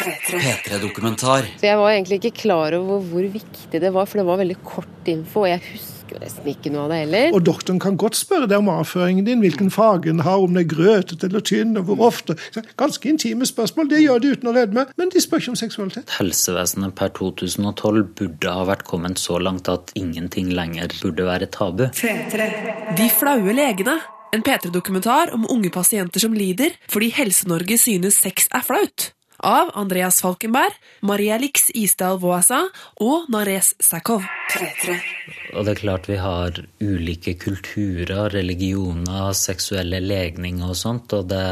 P3-dokumentar. Så jeg var egentlig ikke klar over hvor viktig det var, for det var veldig kort info. og jeg husker nesten ikke noe av det heller. Og doktoren kan godt spørre deg om avføringen din, hvilken farge den har, om den er grøtete eller tynn, og hvor ofte. Ganske intime spørsmål. Det gjør de uten å rødme, men de spør ikke om seksualitet. Helsevesenet per 2012 burde ha vært kommet så langt at ingenting lenger burde være tabu. De flaue legene. En P3-dokumentar om unge pasienter som lider fordi Helse-Norge synes sex er flaut. Av Andreas Falkenberg, Marielix Isdal Voasa og Nares Sakov. Og det er klart vi har ulike kulturer, religioner, seksuelle legninger og sånt, og det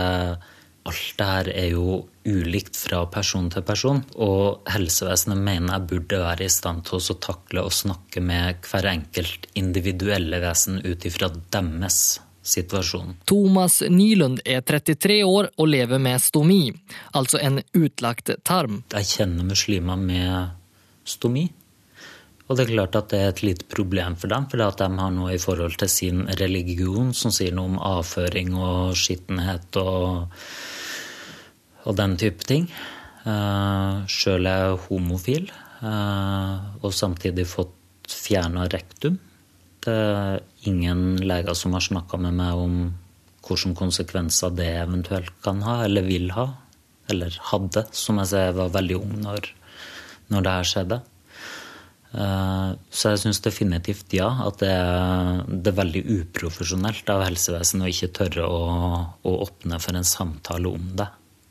Alt det her er jo ulikt fra person til person, og helsevesenet mener jeg burde være i stand til å takle og snakke med hver enkelt individuelle vesen ut ifra deres situasjon. Thomas Nylund er 33 år og lever med stomi, altså en utlagt tarm. Jeg kjenner muslimer med stomi. Og det er klart at det er et lite problem for dem, for de har noe i forhold til sin religion som sier noe om avføring og skittenhet og, og den type ting. Uh, Sjøl er jeg homofil, uh, og samtidig fått fjerna rektum. Det ingen leger som har snakka med meg om hvilke konsekvenser det eventuelt kan ha, eller vil ha. Eller hadde, som jeg ser var veldig ung når, når det her skjedde. Eh, så jeg syns definitivt ja, at det er, det er, veldig uprofesjonelt av helsevesenet å ikke tørre å, å, åpne for en samtale om det.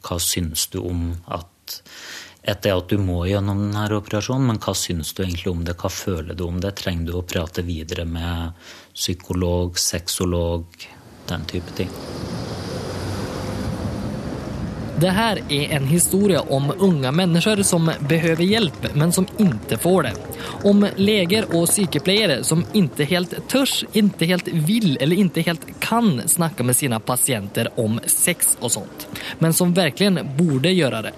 Hva syns du om at etter at du må gjennom denne operasjonen, men hva syns du egentlig om det? Hva føler du om det? Trenger du å prate videre med psykolog, sexolog, den type ting? Det her er en historie om unge mennesker som behøver hjelp, men som ikke får det. Om leger og sykepleiere som ikke helt tør, ikke helt vil eller ikke helt kan snakke med sine patienter om sex og sånt. Men som virkelig borde gjøre det.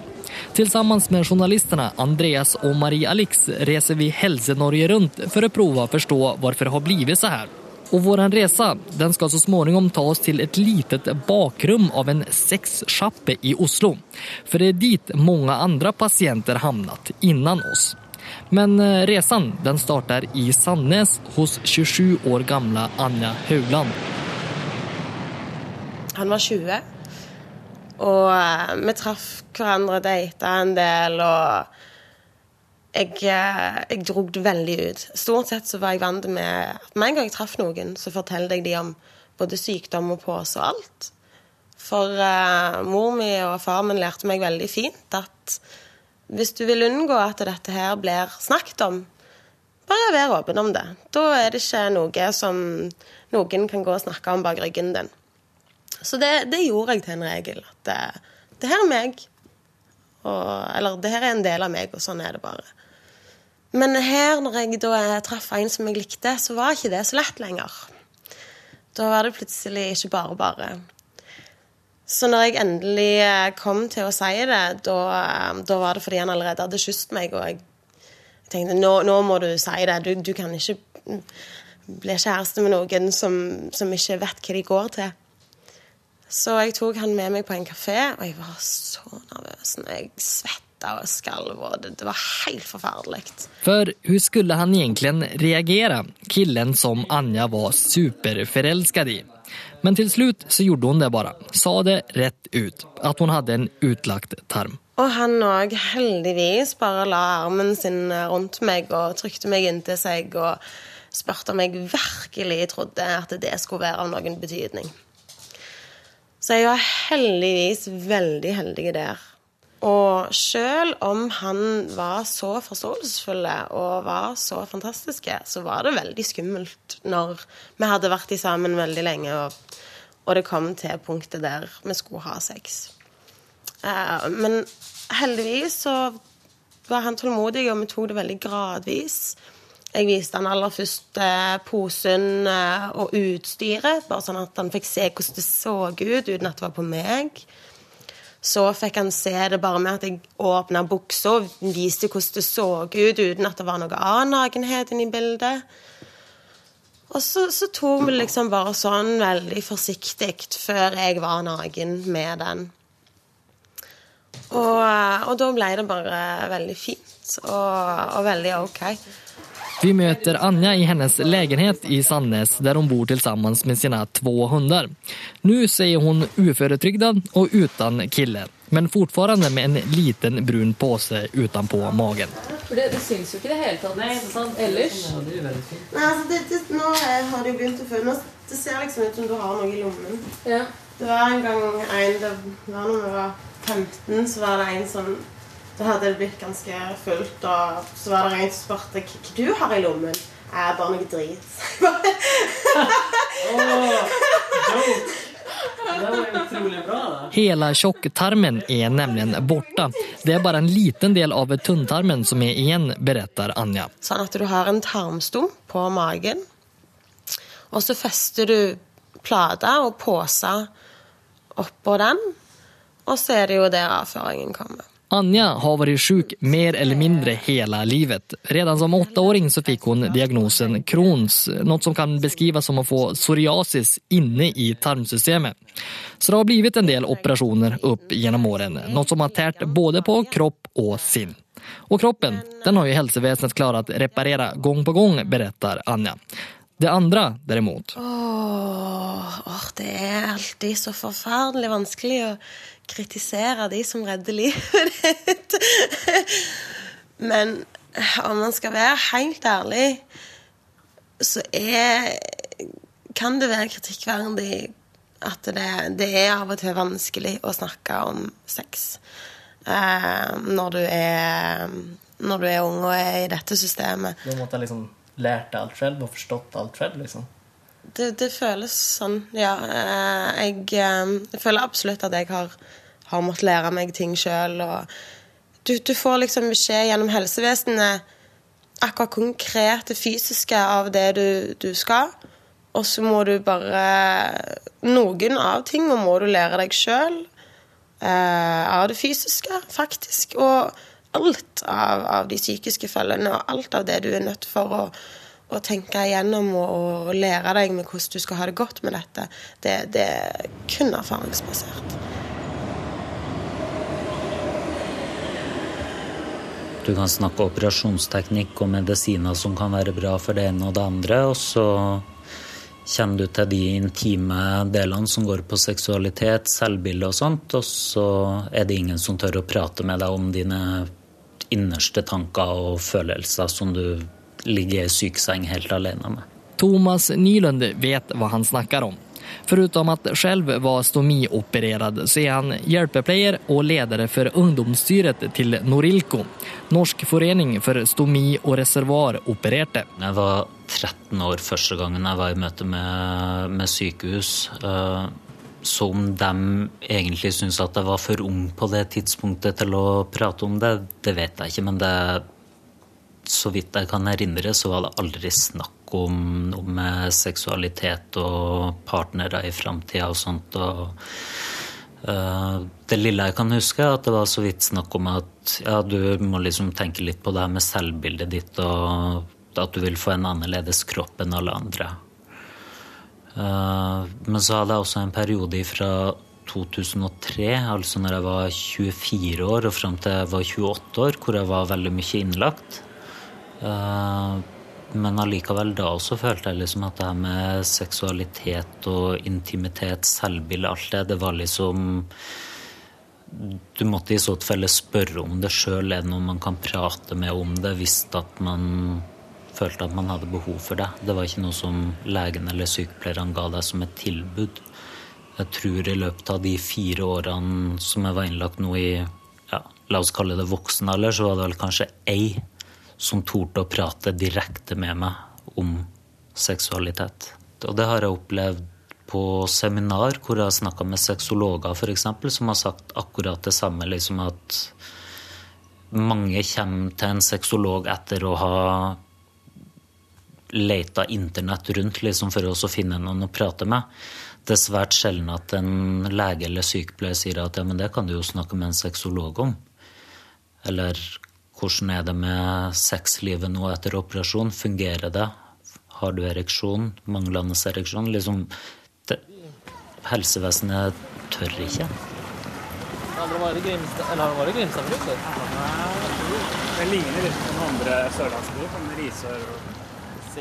Tillsammans med journalistene Andreas og Marie Alix reser vi Helse-Norge rundt for å prøve å forstå hvorfor det har blitt så här. Och vår resa den skal så småningom ta oss til et litet bakrum av en sexsjappe i Oslo. For det er dit mange andre pasienter havnet innan oss. Men eh, resan den starter i Sandnes hos 27 år gamle Anja Haugland. Han var 20, og eh, vi traff hverandre, data en del, og jeg, eh, jeg dro det veldig ut. Stort sett så var jeg vant med at med en gang jeg traff noen, så fortalte jeg de om både sykdom og pose og alt. For uh, mor mi og far min lærte meg veldig fint at hvis du vil unngå at dette her blir snakket om, bare vær åpen om det. Da er det ikke noe som noen kan gå og snakke om bak ryggen din. Så det, det gjorde jeg til en regel. At det, det her er meg. Og, eller det her er en del av meg, og sånn er det bare. Men her, når jeg da traff en som jeg likte, så var ikke det så lett lenger. Da var det plutselig ikke bare bare. Så når jeg endelig eh, kom til å si det, da, eh, da var det fordi han allerede hadde kysset meg, og jeg tenkte nå, nå må du si det. Du, du, kan ikke bli kjæreste med noen som, som ikke vet hva de går til. Så jeg tok han med meg på en kafé, og jeg var så nervøs. Jeg svetta og skalv, og det, det, var helt forferdelig. For hvordan skulle han egentlig reagere, killen som Anja var superforelsket i? Men til slutt så gjorde hun det bare. Sa det rett ut. At hun hadde en utlagt tarm. Og han òg heldigvis bare la armen sin rundt meg og trykte meg inntil seg og spurte om jeg virkelig trodde at det skulle være av noen betydning. Så jeg var heldigvis veldig heldig der. Og selv om han var så forståelsesfulle og var så fantastiske, så var det veldig skummelt når vi hadde vært sammen veldig lenge, og, og det kom til punktet der vi skulle ha sex. Uh, men heldigvis så var han tålmodig, og vi tok det veldig gradvis. Jeg viste han aller først uh, posen uh, og utstyret, bare sånn at han fikk se hvordan det så ut uten at det var på meg. Så fikk han se det bare med at jeg åpna buksa og viste hvordan det så ut, uten at det var noe annen nakenhet inni bildet. Og så, så tok vi liksom bare sånn veldig forsiktig før jeg var naken med den. Og, eh, og da ble det bare veldig fint og, og veldig ok. Vi møter Anja i hennes lägenhet i Sandnes der hun bor sammen med sine två hundar. Nå sier hun uføretrygdad og uten kille, men fortfarande med en liten brun påse utenpå magen. Det, det syns jo ikke i det hele tatt Nei, sant? ellers. Nei, altså det, det, nå har det begynt å føle Det ser liksom ut som du har noe i lommen. Ja. Det var en gang en Det var når vi var 15, så var det en som Da hadde det blitt ganske fullt, og så var det en som spurte hva du har i lommen. Jeg er bare noe drit. Hele tjocktarmen er nemlig borta. Det er bare en liten del av tunntarmen som er igjen, beretter Anja. Sånn at du har en tarmstump på magen. Og så fester du plater og poser oppå den. Og så er det jo der avføringen kommer. Anja har vært syk mer eller mindre hele livet. Redan som åttaåring så fikk hun diagnosen Crohns, noe som kan beskrives som å få psoriasis inne i tarmsystemet. Så det har blitt en del operasjoner opp gjennom årene, noe som har tært både på kropp og sinn. Og kroppen den har jo helsevesenet klart reparere gang på gang, beretter Anja. Det andre, derimot, Åh, åh, det er alltid så forferdelig vanskelig å kritisere de som redder livet ditt. Men om man skal være helt ærlig, så er Kan det være kritikkverdig at det, det er av og til vanskelig å snakke om sex eh, når du er når du er ung og er i dette systemet. Du måtte jeg liksom lært alt selv og forstått alt selv, liksom. Det, det føles sånn, ja. Eh, Jeg, eh, jeg føler absolutt at jeg har, har måttet lære meg ting sjøl. Du, du får liksom beskjed gjennom helsevesenet akkurat konkret det fysiske av det du, du skal. Og så må du bare Noen av tingene må du lære deg sjøl. av det fysiske, faktisk. Og alt av, av de psykiske følgene, og alt av det du er nødt for å, å tenke igjennom og, og lære deg med hvordan du skal ha det godt med dette, det, det er kun erfaringsbasert. Du kan snakke operasjonsteknikk og medisiner som kan være bra for det ene og det andre, og så kjenner du til de intime delene som går på seksualitet, selvbilde og sånt, og så er det ingen som tør å prate med deg om dine innerste tanker og følelser som du ligger i sykeseng helt alene med. Thomas Nylund vet hva han snakker om. Förutom at selv var stomiopererad så er han hjelpepleier og leder for ungdomsstyret til Norilco, Norsk forening for stomi- og reservaropererte. Jeg var 13 år første gangen jeg var i møte med, med sykehus. Eh, Så om de egentlig syns at jeg var for ung på det tidspunktet til å prate om det, det vet jeg ikke. Men det, så vidt jeg kan erindre, så var det aldri snakk om noe med seksualitet og partnere i framtida og sånt. og uh, det lille jeg kan huske, er at det var så vidt snakk om at ja, du må liksom tenke litt på det her med selvbildet ditt, og at du vil få en annerledes kropp enn alle andre. Eh, Men så hadde jeg også en periode fra 2003, altså når jeg var 24 år og fram til jeg var 28 år, hvor jeg var veldig mye innlagt. Eh, Men allikevel da også følte jeg liksom at det her med seksualitet og intimitet, selvbilde, alt det, det var liksom Du måtte i så tilfelle spørre om det sjøl, er det noe man kan prate med om det hvis at man følte at man hadde behov for det. Det var ikke noe som legen eller sykepleierne ga deg som et tilbud. Jeg tror i løpet av de fire årene som jeg var innlagt nå i ja, la oss kalle det voksen alder, så var det vel kanskje ei som torde å prate direkte med meg om seksualitet. Og det har jeg opplevd på seminar hvor jeg har snakka med sexologer f.eks., som har sagt akkurat det samme. liksom at mange kommer til en sexolog etter å ha leita internett rundt liksom for å finne noen å prate med. Det er svært sjelden at en lege eller sykepleier sier at ja, men det kan du jo snakke med en sexolog om. Eller hvordan er det med sexlivet nå etter operasjon? Fungerer det? Har du ereksjon? Manglende ereksjon? Liksom, det, helsevesenet tør ikke. har han vært i? Det ligner litt på noen andre sørlandsbyer, som Risør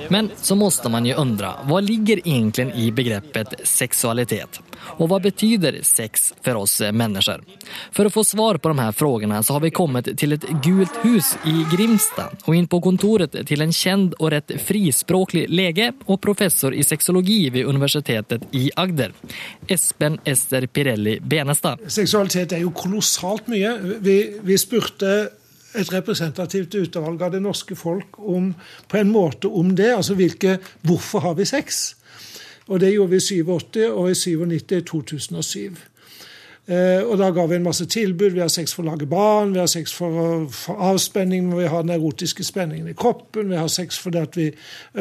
Men så måste man ju undra, vad ligger egentligen i begreppet sexualitet? Och vad betyder sex för oss människor? För att få svar på de här frågorna så har vi kommit till ett gult hus i Grimsta och in på kontoret till en känd och rätt frispråklig lege och professor i sexologi vid universitetet i Agder. Espen Ester Pirelli Benestad. Seksualitet er jo kolossalt mye. Vi, vi spurte et representativt utvalg av det norske folk om, på en måte om det. altså hvilke, Hvorfor har vi sex? Og Det gjorde vi i 87, og i 97 i 2007. Eh, og Da ga vi en masse tilbud. Vi har sex for å lage barn, vi har sex for, for avspenning vi har den erotiske spenningen i kroppen, vi har sex fordi at vi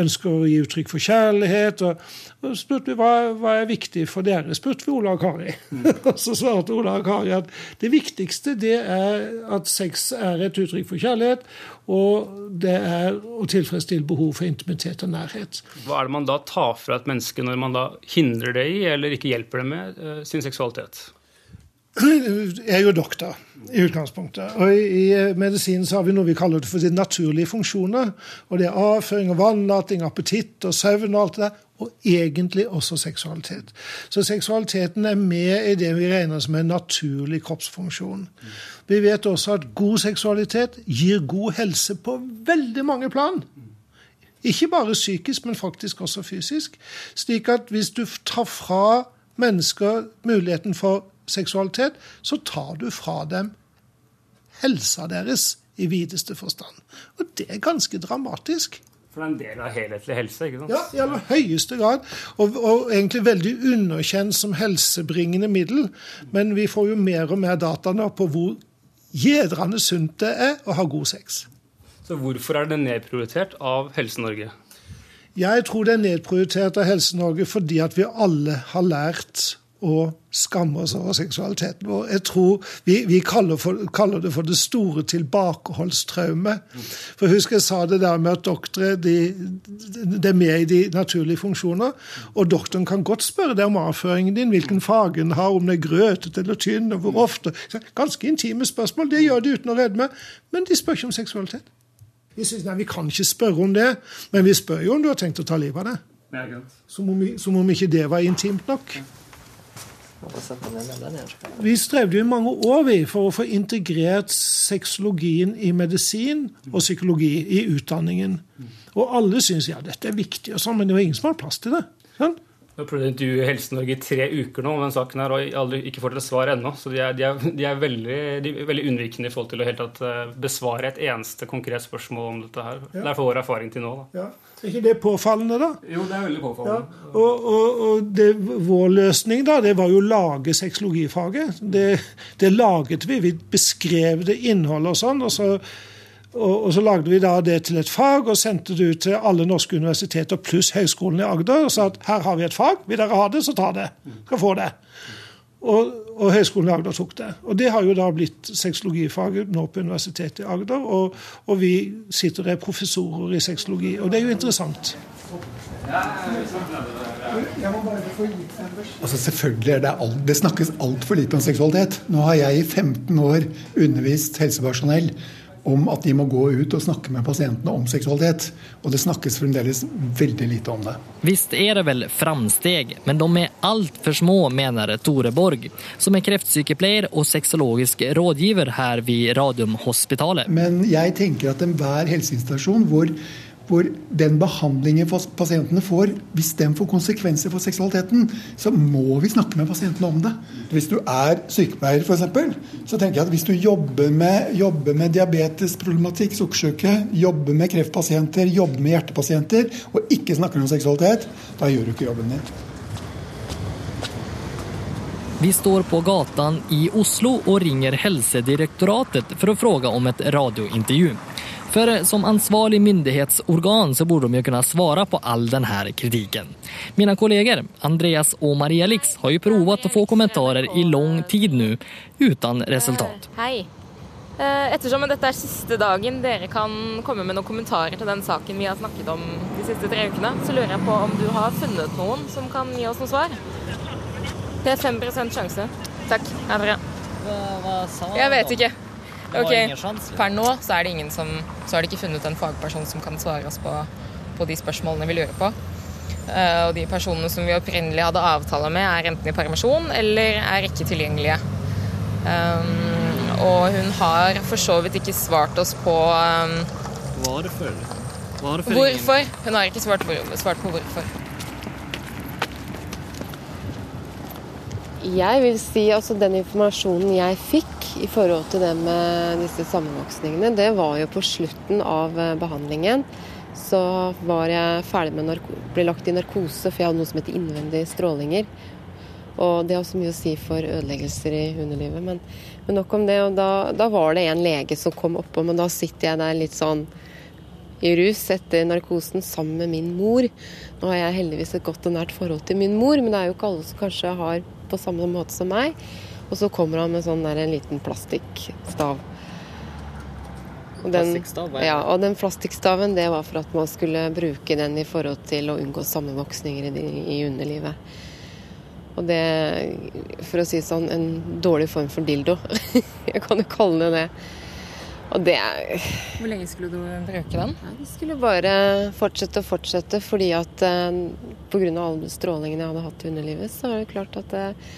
ønsker å gi uttrykk for kjærlighet. Og, og spurte vi hva, hva er viktig for dere, spurte vi Ola og Kari. og Så svarte Ola og Kari at det viktigste det er at sex er et uttrykk for kjærlighet, og det er å tilfredsstille behov for intimitet og nærhet. Hva er det man da tar fra et menneske når man da hindrer det i, eller ikke hjelper det med, eh, sin seksualitet? Jeg er jo doktor i utgangspunktet. Og i, i medisin så har vi noe vi kaller for de naturlige funksjoner. Og det er avføring og vannlating, appetitt og søvn og alt det der. Og egentlig også seksualitet. Så seksualiteten er med i det vi regner som en naturlig kroppsfunksjon. Vi vet også at god seksualitet gir god helse på veldig mange plan. Ikke bare psykisk, men faktisk også fysisk. Slik at hvis du tar fra mennesker muligheten for seksualitet, så tar du fra dem helsa deres i videste forstand. Og det er ganske dramatisk. For det er en del av helhetlig helse, ikke sant? Ja, i aller høyeste grad. Og, og egentlig veldig underkjent som helsebringende middel. Men vi får jo mer og mer data nå på hvor gjedrende sunt det er å ha god sex. Så hvorfor er det nedprioritert av Helse-Norge? Jeg tror det er nedprioritert av Helse-Norge fordi at vi alle har lært å skamme oss over seksualiteten vår. Jeg tror Vi, vi kaller, for, kaller, det for det store tilbakeholdstraumet. For husk jeg sa det der med at doktorer de, det er med i de naturlige funksjoner. Og doktoren kan godt spørre deg om avføringen din, hvilken farge den har, om den er grøtete eller tynn, og hvor ofte. Ganske intime spørsmål. Det gjør de uten å rødme. Men de spør ikke om seksualitet. Vi synes, nei, vi kan ikke spørre om det, men vi spør jo om du har tenkt å ta livet av det. Som om, som om ikke det var intimt nok. Vi strevde jo i mange år vi, for å få integrert sexologien i medisin og psykologi i utdanningen. Og alle syntes ja, dette er viktig, og sånn, men det var ingen som hadde plass til det. Sånn? Jeg har prøvd å intervjue Helse-Norge i tre uker nå om den saken her, og aldri, ikke fått et svar ennå. Så de er, de, er, de, er veldig, de er, veldig, unnvikende i forhold til å helt tatt eh, besvare et eneste konkret spørsmål om dette her. Ja. Det er for vår erfaring til nå. da. Ja. Er ikke det påfallende, da? Jo, det er veldig påfallende. Ja. Og, og, og det, vår løsning da, det var jo å lage sexologifaget. Det, det laget vi. Vi beskrev det innholdet og sånn. og så og, og, så lagde vi da det til et fag og sendte det ut til alle norske universiteter pluss Høgskolen i Agder og sa at her har vi et fag, vil dere ha det, så ta det. Skal få det. Og, og Høgskolen i Agder tok det. Og det har jo da blitt sexologifaget nå på Universitetet i Agder. Og, og vi sitter og er professorer i sexologi, og det er jo interessant. Altså Selvfølgelig er det alt, det snakkes altfor lite om seksualitet. Nå har jeg i 15 år undervist helsepersonell om at de må gå ut og snakke med pasientene om seksualitet. Og det snakkes fremdeles veldig lite om det. Visst er det vel framsteg, men de er altfor små, mener Tore Borg, som er kreftsykepleier og sexologisk rådgiver her ved Radiumhospitalet. Men jeg tenker at enhver helseinstitusjon hvor hvor den behandlingen pasientene får, hvis den får konsekvenser for seksualiteten, så må vi snakke med pasientene om det. Hvis du er sykepleier, f.eks., så tenker jeg at hvis du jobber med, jobber med diabetesproblematikk, sukkersyke, jobber med kreftpasienter, jobber med hjertepasienter, og ikke snakker om seksualitet, da gjør du ikke jobben din. Vi står på gatan i Oslo og ringer Helsedirektoratet for å spørre om et radiointervju. For som ansvarlig myndighetsorgan så borde de ju kunna svara på all den här kritiken. Mina kollegor Andreas og Maria Lix har jo provat å få kommentarer i lang tid nå, uten resultat. Hei. Eh, ettersom dette er siste dagen dere kan komme med noen kommentarer til den saken vi har snakket om de siste tre ukene, så lurer jeg på om du har funnet noen som kan gi oss noen svar? Det er 5 sjanse. Takk. Ha det bra. Jeg vet ikke. Det var Ok, Per nå så er det ingen som Så har de ikke funnet en fagperson som kan svare oss på, på de spørsmålene vi lurer på. Uh, og de personene som vi opprinnelig hadde avtale med, er enten i permisjon eller er ikke tilgjengelige. Um, og hun har for så vidt ikke svart oss på um, Varför? Varför hvorfor. Hun har ikke svart, svart på hvorfor. Jeg vil si altså den informasjonen jeg fikk i forhold til det med disse sammenvoksningene, det var jo på slutten av eh, behandlingen. Så var jeg ferdig med ble lagt i narkose, for jeg hadde noe som heter innvendige strålinger. Og det har også mye å si for ødeleggelser i hundelivet. Men, men nok om det. Og da, da var det en lege som kom oppå, men da sitter jeg der litt sånn i rus etter narkosen sammen med min mor. Nå har jeg heldigvis et godt og nært forhold til min mor, men det er jo ikke alle som kanskje har på samme måte som meg. Og så kommer han med sånn der, en liten plastikkstav. Og den, ja, og den plastikkstaven det var for at man skulle bruke den i forhold til å unngå sammenvoksninger i, i underlivet. Og det, for å si sånn, en dårlig form for dildo. Jeg kan jo kalle det det. Og det Hvor lenge skulle du bruke den? Jeg skulle bare fortsette og fortsette, fordi at eh, pga. alle strålingene jeg hadde hatt i underlivet, så er det klart at eh,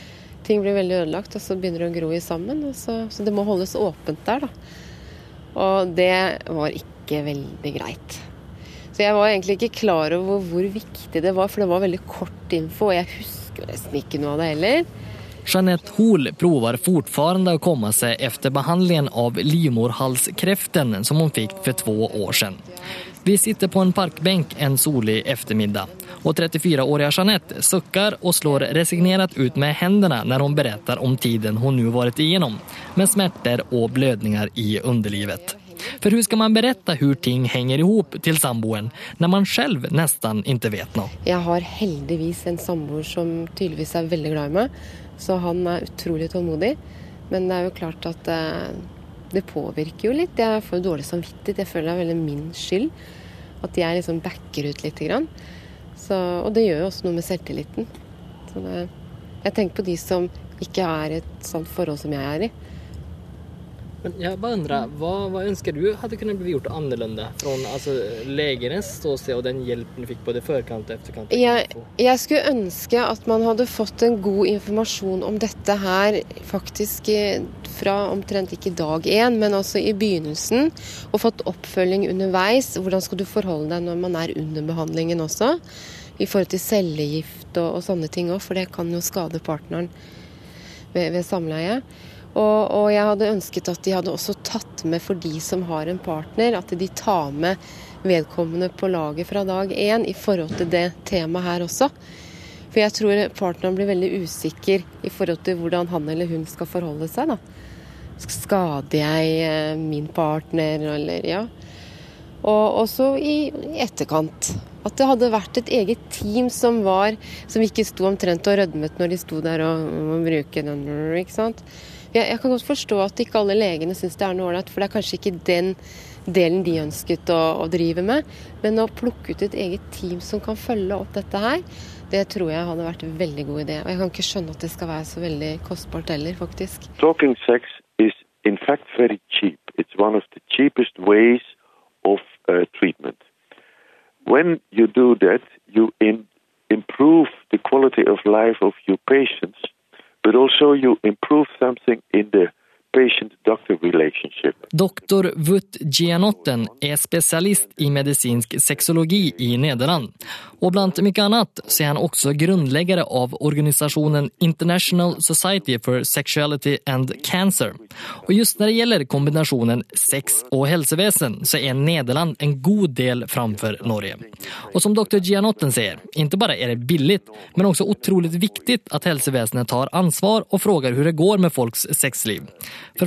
ting blir veldig ødelagt, og så begynner det å gro i sammen. Så, så det må holdes åpent der, da. Og det var ikke veldig greit. Så jeg var egentlig ikke klar over hvor viktig det var, for det var veldig kort info, og jeg husker nesten ikke noe av det heller. Jeanette Hoel provar fortfarande att komma sig efter behandlingen av livmoderhalskräften som hon fick för två år sedan. Vi sitter på en parkbänk en solig eftermiddag och 34-åriga Jeanette suckar och slår resignerat ut med händerna när hon berättar om tiden hon nu varit igenom med smärtor och blödningar i underlivet. För hur ska man berätta hur ting hänger ihop till samboen när man själv nästan inte vet något? Jeg har heldigvis en samboer som tydeligvis er veldig glad i meg, så han er utrolig tålmodig. Men det er jo klart at eh, det påvirker jo litt. Jeg får dårlig samvittighet. Jeg føler det er veldig min skyld at jeg liksom backer ut litt. Grann. Så, og det gjør jo også noe med selvtilliten. Det, jeg tenker på de som ikke er i et sånt forhold som jeg er i. Men jag bara undrar, vad, vad önskar du hade kunnat bli gjort annorlunda från alltså, lägerens ståsted og den hjelpen du fikk både förkant og efterkant? Jeg, jeg skulle ønske at man hadde fått en god informasjon om dette her faktisk eh, fra omtrent ikke dag én, men altså i begynnelsen. Og fått oppfølging underveis. Hvordan skal du forholde deg når man er under behandlingen også? I forhold til cellegift og, og sånne ting òg, for det kan jo skade partneren ved, ved samleie. Og, og jeg hadde ønsket at de hadde også tatt med for de som har en partner, at de tar med vedkommende på laget fra dag én i forhold til det temaet her også. For jeg tror partneren blir veldig usikker i forhold til hvordan han eller hun skal forholde seg. da. Skader jeg eh, min partner, eller ja. Og også i etterkant. At det hadde vært et eget team som var Som ikke sto omtrent og rødmet når de sto der og må bruke den. ikke sant? Jeg, jeg kan godt forstå at ikke alle legene syns det er noe ålreit, for det er kanskje ikke den delen de ønsket å, å drive med. Men å plukke ut et eget team som kan følge opp dette her, det tror jeg hadde vært en veldig god idé. Og jeg kan ikke skjønne at det skal være så veldig kostbart heller, faktisk. Talking sex is in fact very cheap. It's one of the cheapest ways of uh, treatment. When you do that, you in, improve the quality of life of your patients, also you improve something in the patient-doctor Dr. Wut Gianotten er spesialist i medicinsk sexologi i Nederland. Og blant mye annet så er han også grunnlegger av organisationen International Society for Sexuality and Cancer. Og just når det gjelder kombinationen sex og helsevesen, så er Nederland en god del framfor Norge. Og som doktor Gianotten sier, ikke bare er det billig, men også utrolig viktig at helsevesenet tar ansvar og frågar hvordan det går med folks sexliv. För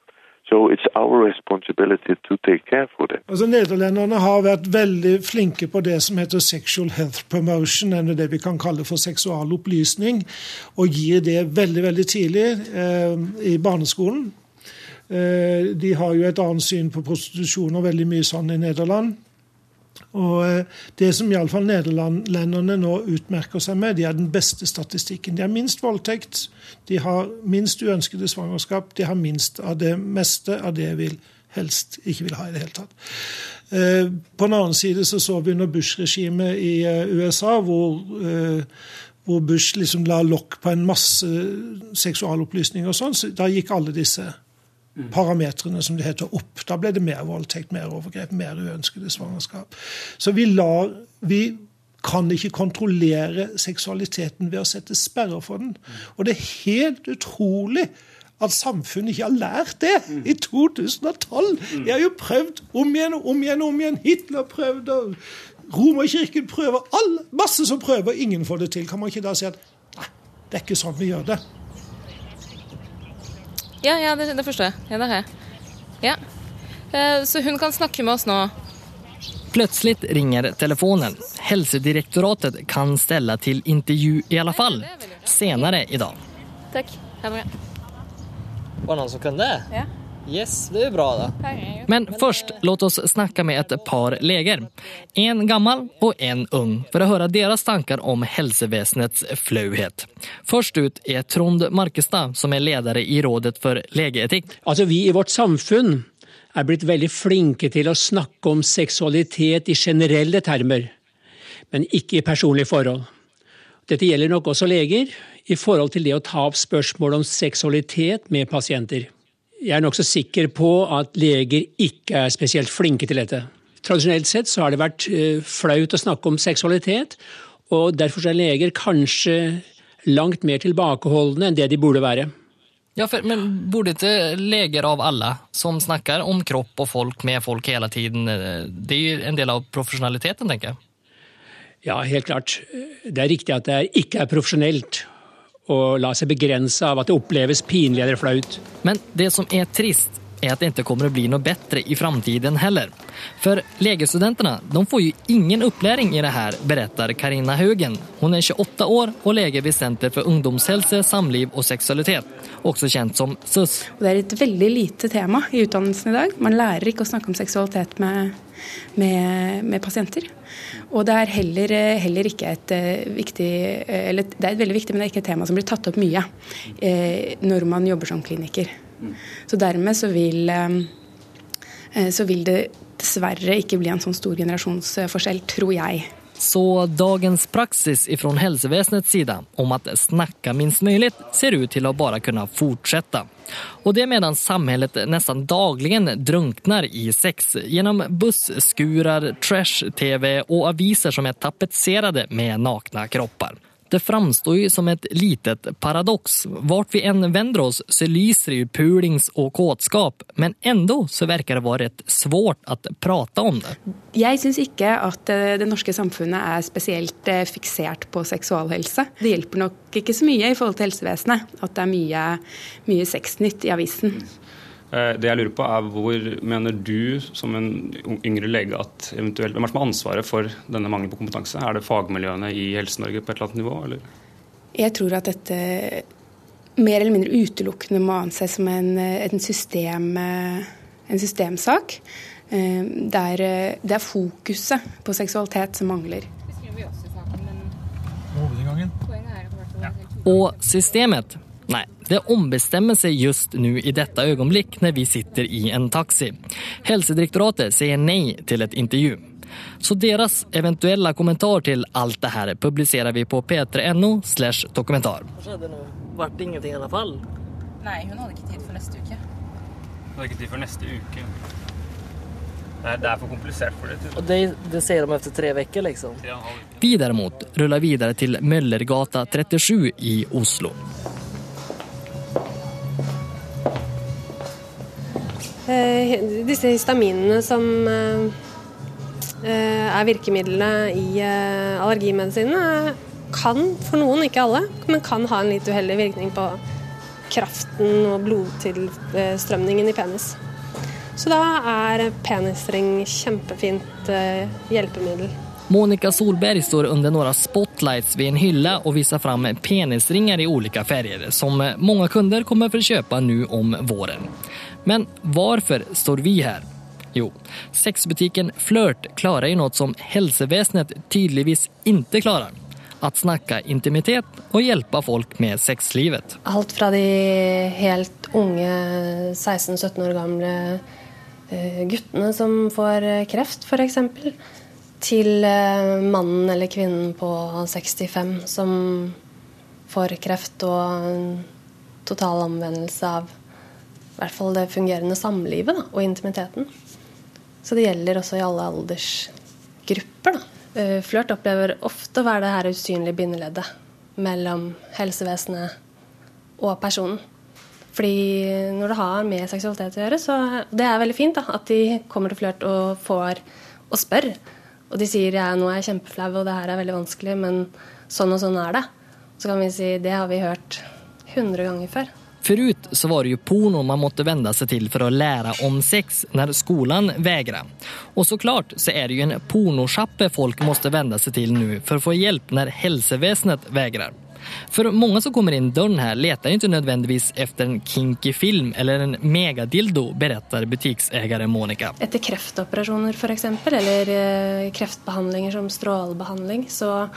So. Altså Nederlenderne har vært veldig flinke på det som heter sexual health promotion, eller det vi kan kalle for seksualopplysning, og gir det veldig veldig tidlig eh, i barneskolen. Eh, de har jo et annet syn på prostitusjon og veldig mye sånn i Nederland. Og eh, Det som iallfall nederlenderne nå utmerker seg med, de er den beste statistikken. De har minst voldtekt, de har minst uønskede svangerskap, de har minst av det meste av det jeg vil helst ikke vil ha i det hele tatt. Eh, på den annen side så så vi under Bush-regimet i eh, USA, hvor, hvor Bush liksom la lokk på en masse seksualopplysninger og sånn, så da gikk alle disse parametrene, som det heter, opp. Da ble det mer voldtekt, mer overgrep, mer uønskede svangerskap. Så vi lar vi kan ikke kontrollere seksualiteten ved å sette sperrer for den. Og det er helt utrolig at samfunnet ikke har lært det i 2012. De har jo prøvd om igjen og om igjen og om igjen. Hitler prøvde, og Romerkirken prøver, All, masse som prøver, ingen får det til. Kan man ikke da si at nei, det er ikke sånn vi gjør det? Ja, ja det, det, forstår jeg. Ja, det har jeg. Ja. Eh, så hun kan snakke med oss nå? Plutselig ringer telefonen. Helsedirektoratet kan stelle til intervju i alle fall. Senere i dag. Takk. Ha det bra. Var det noen som kunne det? Ja. Yes, det är bra då. Men först, låt oss snakke med et par leger. En gammel og en ung, for å høre deres tanker om helsevesenets flauhet. Først ut er Trond Markestad, som er leder i Rådet for legeetikk. Altså, vi i vårt samfunn er blitt veldig flinke til å snakke om seksualitet i generelle termer, men ikke i personlige forhold. Dette gjelder nok også leger, i forhold til det å ta opp spørsmål om seksualitet med pasienter. Jeg er nokså sikker på at leger ikke er spesielt flinke til dette. Tradisjonelt sett så har det vært eh, flaut å snakke om seksualitet, og derfor er leger kanskje langt mer tilbakeholdne enn det de burde være. Ja, for, Men burde ikke leger av alle som snakker om kropp og folk med folk hele tiden Det er jo en del av profesjonaliteten, tenker jeg? Ja, helt klart. Det er riktig at det ikke er profesjonelt og la seg begrense av at det oppleves pinlig eller flaut. Men det som er trist, er at det ikke kommer å bli noe bedre i framtiden heller. For legestudentene de får jo ingen opplæring i det her, beretter Karina Haugen. Hun er 28 år og lege ved Senter for ungdomshelse, samliv og seksualitet, også kjent som SUS. Det er et veldig lite tema i utdannelsen i dag. Man lærer ikke å snakke om seksualitet med, med, med pasienter. Og det er heller, heller, ikke et eh, viktig Eller det er et veldig viktig, men det er ikke et tema som blir tatt opp mye eh, når man jobber som kliniker. Så dermed så vil, eh, så vil det dessverre ikke bli en sånn stor generasjonsforskjell, tror jeg. Så dagens praksis fra helsevesenets side om at snakke minst mulig ser ut til å bare kunne fortsette. Og det medan samhället nesten daglig drunkner i sex gjennom busskurar, trash-tv og aviser som er tapetserade med nakne kropper. Det framstår jo som et litet paradox. Vart vi enn vender oss så lyser jo pulings og kåtskap, men enda så virker det være et svårt å prate om det. Jeg syns ikke at eh, det norske samfunnet er spesielt eh, fiksert på seksualhelse. Det hjelper nok ikke så mye i forhold til helsevesenet at det er mye, mye sexnytt i avisen. Eh, det jeg lurer på er Hvor mener du som en yngre lege at eventuelt, hvem er som har ansvaret for denne mangelen på kompetanse? Er det fagmiljøene i Helse-Norge på et eller annet nivå? Eller? Jeg tror at dette mer eller mindre utelukkende må anses som en, en, system, en systemsak. Eh, der det er fokuset på seksualitet som mangler. Og systemet det ombestemmer seg just nå i dette øyeblikk når vi sitter i en taxi. Helsedirektoratet sier nei til et intervju. Så deres eventuelle kommentar til alt det her publiserer vi på p3.no slash dokumentar. Hva skjedde nå? Ble det ingenting i alle fall? Nei, hun hadde ikke tid for neste uke. Hun hadde ikke tid for neste uke. Det er, for komplisert for det. Og det, det sier de etter tre uker, liksom? Vi derimot ruller videre til Møllergata 37 i Oslo. Disse histaminene som eh, eh, er virkemidlene i allergimedisinene, kan for noen, ikke alle, men kan ha en litt uheldig virkning på kraften og blodtilstrømningen i penis. Så da er penisring kjempefint eh, hjelpemiddel. Monica Solberg står under noen spotlights ved en hylle og viser fram penisringer i ulike farger, som mange kunder kommer for å kjøpe nå om våren. Men hvorfor står vi her? Jo, sexbutikken Flørt klarer jo noe som helsevesenet tydeligvis ikke klarer. At snakke intimitet og hjelpe folk med sexlivet. Alt fra de helt unge 16-17 år gamle eh, guttene som får kreft, f.eks., til eh, mannen eller kvinnen på 65 som får kreft og total anvendelse av i hvert fall det fungerende samlivet da, og intimiteten. Så det gjelder også i alle aldersgrupper. Eh, Flørt opplever ofte å være det her usynlige bindeleddet mellom helsevesenet og personen. Fordi når det har med seksualitet å gjøre, så det er veldig fint da, at de kommer til flørt og får og spør. Og de sier ja, nå er jeg kjempeflau, og det her er veldig vanskelig, men sånn og sånn er det. Så kan vi si det har vi hørt 100 ganger før. Förut så var det ju porno man måste vända sig till för att lära om sex när skolan vägrade. Och såklart så är det ju en pornoschappe folk måste vända sig till nu för att få hjälp när hälsoväsendet vägrar. För många som kommer in dörren här letar inte nödvändigtvis efter en kinky film eller en megadildo, berättar butiksägare Monica. Etter kreftoperasjoner exempel, eller eh, kreftbehandlinger som strålbehandling, så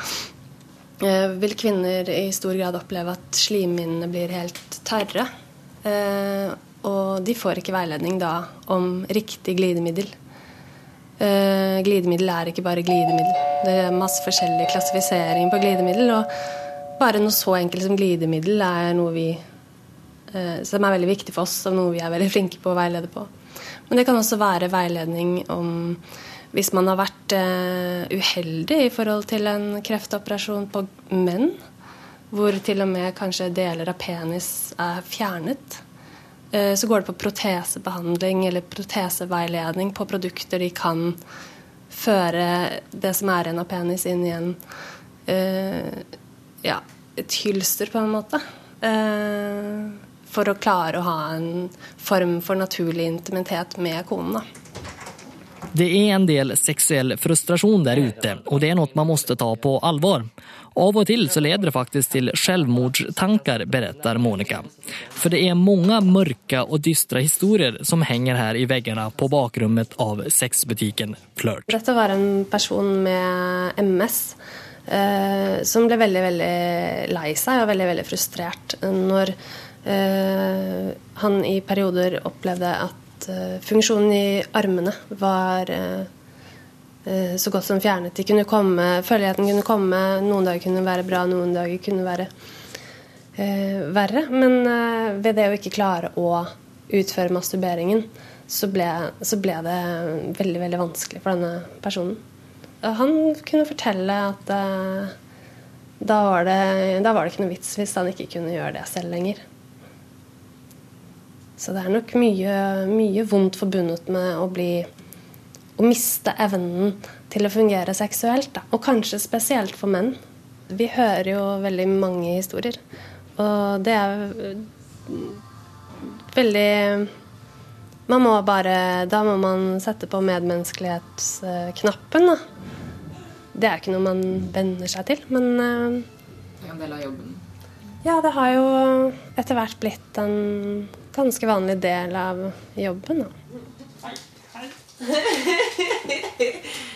vil kvinner i stor grad oppleve at slimhinnene blir helt tørre. Eh, og de får ikke veiledning da om riktig glidemiddel. Eh, glidemiddel er ikke bare glidemiddel. Det er masse forskjellig klassifisering på glidemiddel. Og bare noe så enkelt som glidemiddel er noe vi eh, som er veldig viktig for oss, og noe vi er veldig flinke på å veilede på. Men det kan også være veiledning om hvis man har vært eh, uheldig i forhold til en kreftoperasjon på menn, hvor til og med kanskje deler av penis er fjernet, eh, så går det på protesebehandling eller proteseveiledning på produkter de kan føre det som er igjen av penis, inn i en eh, ja, et hylster, på en måte. For å klare å ha en form for naturlig intimitet med konen. da. Det er en del seksuell frustrasjon der ute og det er noe man måtte ta på alvor. Av og til så leder det faktisk til selvmordstanker, beretter Monica. For det er mange mørke og dystre historier som henger her i veggene på bakrummet av sexbutikken Flirt. Dette var en person med MS eh, som ble veldig veldig lei seg og veldig veldig frustrert når eh, han i perioder opplevde at eh, funksjonen i armene var eh, eh, så godt som fjernet. De kunne komme, føleligheten kunne komme, noen dager kunne være bra, noen dager kunne være eh, verre. Men eh, ved det å ikke klare å utføre masturberingen, så ble, så ble det veldig, veldig vanskelig for denne personen. Han kunne fortelle at eh, da, var det, da var det ikke noe vits hvis han ikke kunne gjøre det selv lenger. Så det er nok mye, mye vondt forbundet med å bli å miste evnen til å fungere seksuelt. Da. Og kanskje spesielt for menn. Vi hører jo veldig mange historier. Og det er veldig Man må bare Da må man sette på medmenneskelighetsknappen, da. Det er ikke noe man venner seg til, men eh, Det er en del av jobben. ja, det har jo etter hvert blitt en ganske vanlig del av jobben. Da.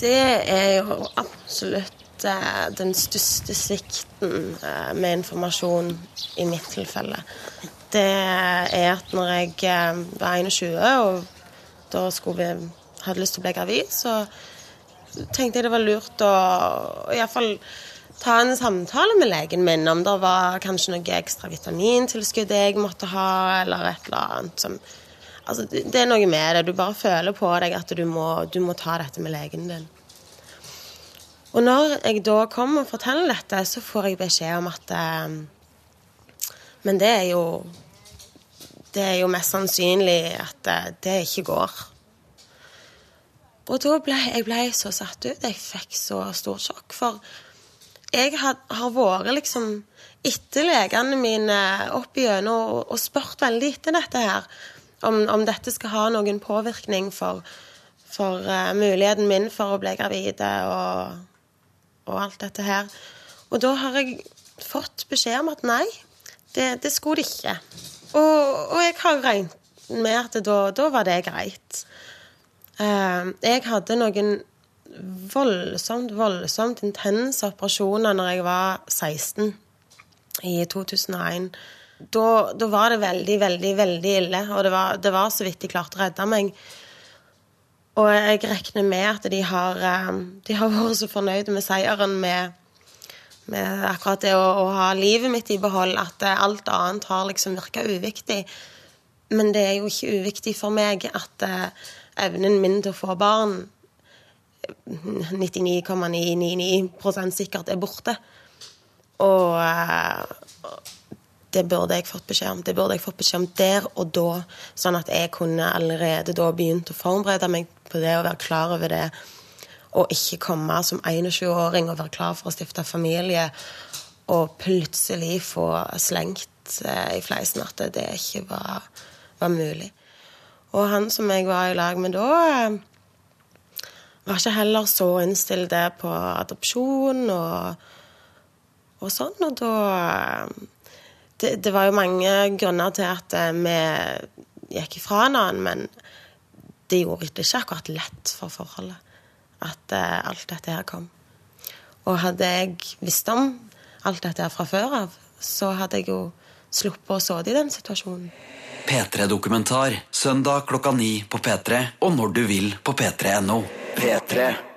Det er jo absolutt eh, den største svikten eh, med informasjon i mitt tilfelle. Det er at når jeg eh, var 21 og da skulle vi, hadde lyst til å bli gravid, så tenkte jeg det var lurt å iallfall ta en samtale med legen min om det var kanskje noe ekstra vitamintilskudd jeg måtte ha, eller et eller annet som Altså, det er noe med det. Du bare føler på deg at du må, du må ta dette med legen din. Og når jeg da kommer og forteller dette, så får jeg beskjed om at eh, Men det er jo Det er jo mest sannsynlig at eh, det ikke går. Og da ble jeg ble så satt ut. Jeg fikk så stort sjokk. For jeg had, har vært liksom etter legene mine opp igjennom og, og spurt veldig etter dette her. Om, om dette skal ha noen påvirkning for, for uh, muligheten min for å bli gravid og, og, alt dette her. Og da har jeg fått beskjed om at nei, det, det skulle det ikke. Og, og jeg har regnet med at da, da var det greit. Uh, jeg hadde noen voldsomt, voldsomt intense operasjoner når jeg var 16 i 2001. Da, da var det veldig, veldig, veldig ille, og det var, det var, så vidt de klarte å redde meg. Og jeg regner med at de har, ehm, de har vært så fornøyde med seieren med, med akkurat det å, å, ha livet mitt i behold, at alt annet har liksom virka uviktig. Men det er jo ikke uviktig for meg at uh, evnen min til å få barn 99,999 sikkert er borte. Og uh, det burde jeg fått beskjed om. Det burde jeg fått beskjed om der og da, sånn at jeg kunne allerede da begynt å forberede meg på det og være klar over det. Og ikke komme som 21-åring og være klar for å stifte familie og plutselig få slengt uh, i fleisen at det ikke var, var mulig. Og han som jeg var i lag med da, eh, var ikke heller så innstilt på adopsjon og, og sånn. Og da eh, det, det, var jo mange grunner til at eh, vi gikk ifra hverandre, men det gjorde det ikke akkurat lett for forholdet at alt dette her kom. Og hadde jeg visst om alt dette her fra før av, så hadde jeg jo sluppet å stå i den situasjonen. P3-dokumentar søndag klokka ni på P3 og når du vil på p3.no. P3.